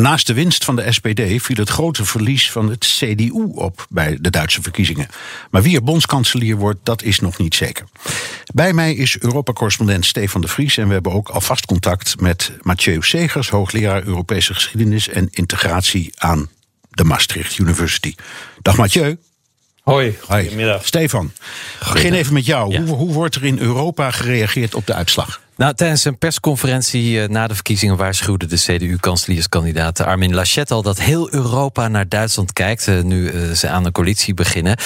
Naast de winst van de SPD viel het grote verlies van het CDU op bij de Duitse verkiezingen. Maar wie er bondskanselier wordt, dat is nog niet zeker. Bij mij is Europa-correspondent Stefan de Vries en we hebben ook alvast contact met Mathieu Segers, hoogleraar Europese geschiedenis en integratie aan de Maastricht University. Dag Mathieu. Hoi, Hoi. goedemiddag. Stefan, begin even met jou. Hoe, hoe wordt er in Europa gereageerd op de uitslag? Nou, tijdens een persconferentie eh, na de verkiezingen waarschuwde de CDU-kanselierskandidaat Armin Laschet al dat heel Europa naar Duitsland kijkt, eh, nu eh, ze aan de coalitie beginnen.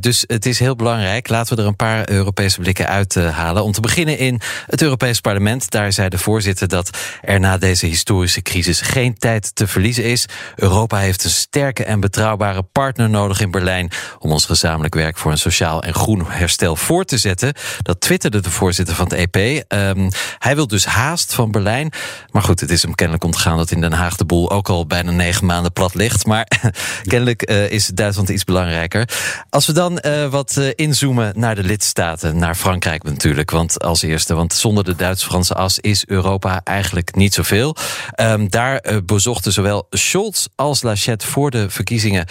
Dus het is heel belangrijk. Laten we er een paar Europese blikken uithalen. Om te beginnen in het Europees Parlement. Daar zei de voorzitter dat er na deze historische crisis geen tijd te verliezen is. Europa heeft een sterke en betrouwbare partner nodig in Berlijn om ons gezamenlijk werk voor een sociaal en groen herstel voor te zetten. Dat twitterde de voorzitter van het EP. Hij wil dus haast van Berlijn. Maar goed, het is hem kennelijk ontgaan dat in Den Haag de boel ook al bijna negen maanden plat ligt. Maar kennelijk eh, is Duitsland iets belangrijker. Als we dan eh, wat eh, inzoomen naar de lidstaten, naar Frankrijk natuurlijk. Want als eerste, want zonder de Duits-Franse as is Europa eigenlijk niet zoveel. Ehm, daar bezochten zowel Scholz als Laschet voor de verkiezingen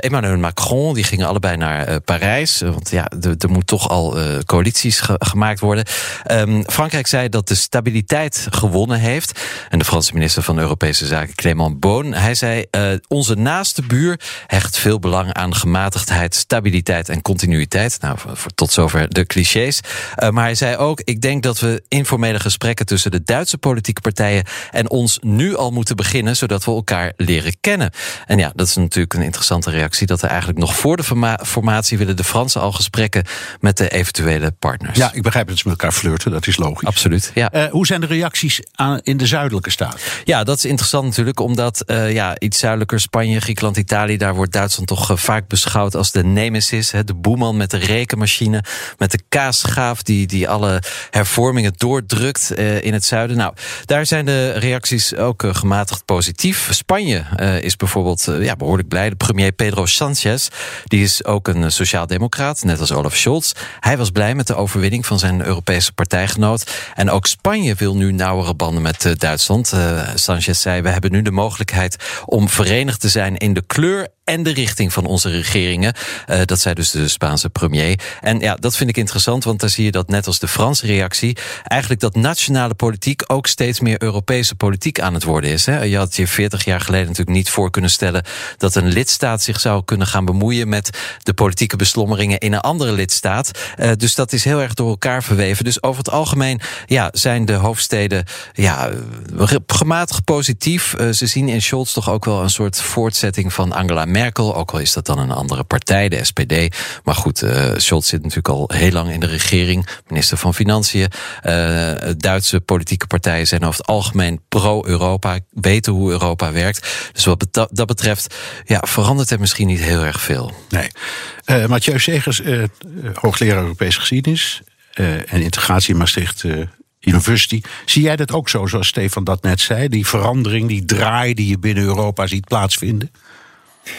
Emmanuel Macron. Die gingen allebei naar Parijs. Want ja, er moet toch al coalities ge- gemaakt worden. Ehm, Frankrijk zei dat de stabiliteit gewonnen heeft. En de Franse minister van Europese Zaken, Clément Beaune, hij zei: eh, Onze naaste buur hecht veel belang aan gematigdheid, stabiliteit en continuïteit. Nou, voor, voor- tot zover de clichés. Eh, maar hij zei ook: Ik denk dat we informele gesprekken tussen de Duitse politieke partijen en ons nu al moeten beginnen, zodat we elkaar leren kennen. En ja, dat is natuurlijk een interessante reactie. Dat er eigenlijk nog voor de forma- formatie willen de Fransen al gesprekken met de eventuele partners. Ja, ik begrijp dat ze met elkaar flirten, dat is logisch. Absoluut. Ja. Eh, hoe zijn de reacties aan, in de zuidelijke staten? Ja, dat is interessant natuurlijk, omdat eh, ja, iets zuidelijker, Spanje, Griekenland, Italië, daar wordt Duitsland toch eh, vaak beschouwd als de nemesis. Hè, de boeman met de rekenmachine, met de kaasschaaf die, die alle hervormingen doordrukt in het zuiden. Nou, daar zijn de reacties ook gematigd positief. Spanje is bijvoorbeeld ja, behoorlijk blij. De premier Pedro Sanchez, die is ook een sociaaldemocraat, net als Olaf Scholz. Hij was blij met de overwinning van zijn Europese partijgenoot. En ook Spanje wil nu nauwere banden met eh, Duitsland. Eh, Sanchez zei: We hebben nu de mogelijkheid om verenigd te zijn in de kleur en de richting van onze regeringen. Eh, dat zei dus de Spaanse premier. En ja, dat vind ik interessant, want daar zie je dat net als de Franse reactie, eigenlijk dat nationale politiek ook steeds meer Europese politiek aan het worden is. Hè. Je had je 40 jaar geleden natuurlijk niet voor kunnen stellen dat een lidstaat zich zou kunnen gaan bemoeien met de politieke beslommeringen in een andere lidstaat. Eh, dus dat is heel erg door elkaar verweven. Dus over het algemeen ja, zijn de hoofdsteden ja, gematigd positief. Eh, ze zien in Scholz toch ook wel een soort voortzetting van Angela Merkel. Ook al is dat dan een andere partij, de SPD. Maar goed, eh, Scholz zit natuurlijk al heel lang in de regering. Minister van Financiën. Eh, Duitse politieke partijen zijn over het algemeen pro-Europa. Weten hoe Europa werkt. Dus wat dat betreft ja, verandert er misschien niet heel erg veel. Nee. Eh Mathieu Segers, hoogleraar Europese geschiedenis en integratie in Maastricht University. Zie jij dat ook zo, zoals Stefan dat net zei? Die verandering, die draai die je binnen Europa ziet plaatsvinden?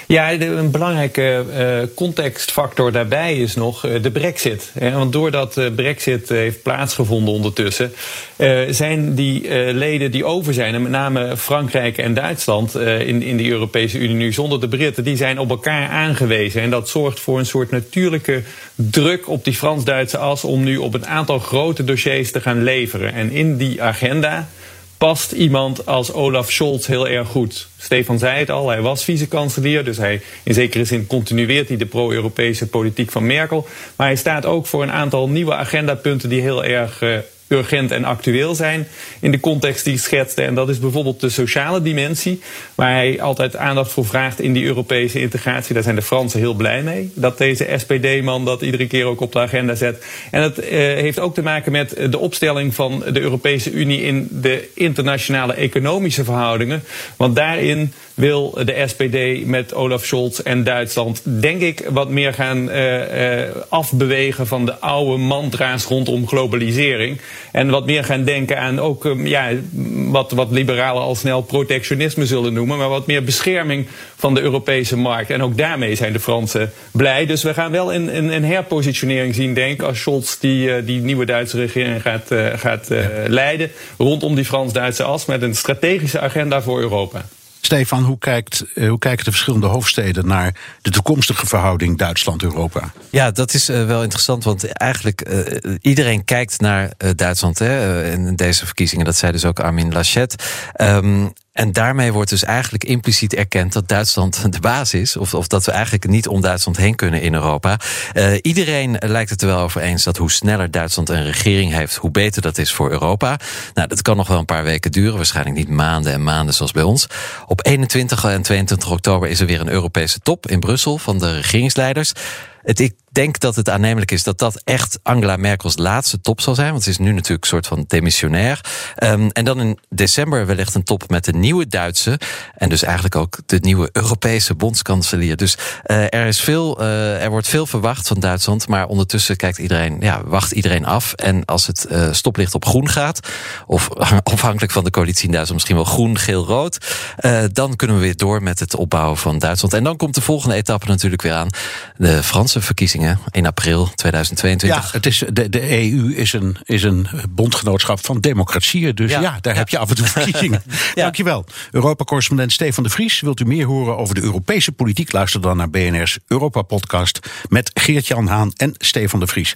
Ja, een belangrijke eh, contextfactor daarbij is nog eh, de brexit. Want doordat de brexit eh, heeft plaatsgevonden ondertussen... zijn die leden die over zijn, en met name Frankrijk en Duitsland... in, in de Europese Unie nu zonder de Britten... die zijn op elkaar aangewezen. En dat zorgt voor een soort natuurlijke druk op die Frans-Duitse as... om nu op een aantal grote dossiers te gaan leveren. En in die agenda past iemand als Olaf Scholz heel erg goed. Stefan zei het al, hij was vice-kanselier, dus hij in zekere zin continueert hij de pro-Europese politiek van Merkel. Maar hij staat ook voor een aantal nieuwe agendapunten die heel erg eh, urgent en actueel zijn in de context die ik schetste. En dat is bijvoorbeeld de sociale dimensie, waar hij altijd aandacht voor vraagt in die Europese integratie. Daar zijn de Fransen heel blij mee, dat deze SPD-man dat iedere keer ook op de agenda zet. En dat eh, heeft ook te maken met de opstelling van de Europese Unie in de internationale economische verhoudingen. Want daarin wil de SPD met Olaf Scholz en Duitsland, denk ik, wat meer gaan uh, uh, afbewegen van de oude mantra's rondom globalisering. En wat meer gaan denken aan ook um, ja, wat, wat liberalen al snel protectionisme zullen noemen, maar wat meer bescherming van de Europese markt. En ook daarmee zijn de Fransen blij. Dus we gaan wel een, een, een herpositionering zien, denk ik, als Scholz die, uh, die nieuwe Duitse regering gaat, gaat leiden rondom die Frans-Duitse as met een strategische agenda voor Europa. Stefan, hoe, kijkt, eh, hoe kijken de verschillende hoofdsteden naar de toekomstige verhouding Duitsland-Europa? Ja, dat is uh, wel interessant, want eigenlijk uh, iedereen kijkt naar Duitsland hè, in deze verkiezingen. Dat zei dus ook Armin Laschet. Um, en daarmee wordt dus eigenlijk impliciet erkend dat Duitsland de baas is. Of, of dat we eigenlijk niet om Duitsland heen kunnen in Europa. Uh, iedereen lijkt het er wel over eens dat hoe sneller Duitsland een regering heeft, hoe beter dat is voor Europa. Nou, dat kan nog wel een paar weken duren. Waarschijnlijk niet maanden en maanden zoals bij ons. Op 21 en 22 oktober is er weer een Europese top in Brussel van de regeringsleiders. Het, ik denk dat het aannemelijk is dat dat echt Angela Merkels laatste top zal zijn. Want ze is nu natuurlijk een soort van demissionair. Um, en dan in december wellicht een top met de nieuwe Duitse. En dus eigenlijk ook de nieuwe Europese bondskanselier. Dus uh, er, is veel, uh, er wordt veel verwacht van Duitsland. Maar ondertussen kijkt iedereen, ja, wacht iedereen af. En als het uh, stoplicht op groen gaat, of afhankelijk van de coalitie in Duitsland misschien wel groen, geel, rood. dan kunnen we weer door met het opbouwen van Duitsland. En dan komt de volgende etappe natuurlijk weer aan. De Franse verkiezingen in april 2022. Ja, het is, de, de EU is een, is een bondgenootschap van democratieën. Dus ja, daar heb je af en toe verkiezingen. ja. Dankjewel. Europa-correspondent Stefan de Vries. Wilt u meer horen over de Europese politiek? Luister dan naar BNR's Europa-podcast met Geert-Jan Haan en Stefan de Vries.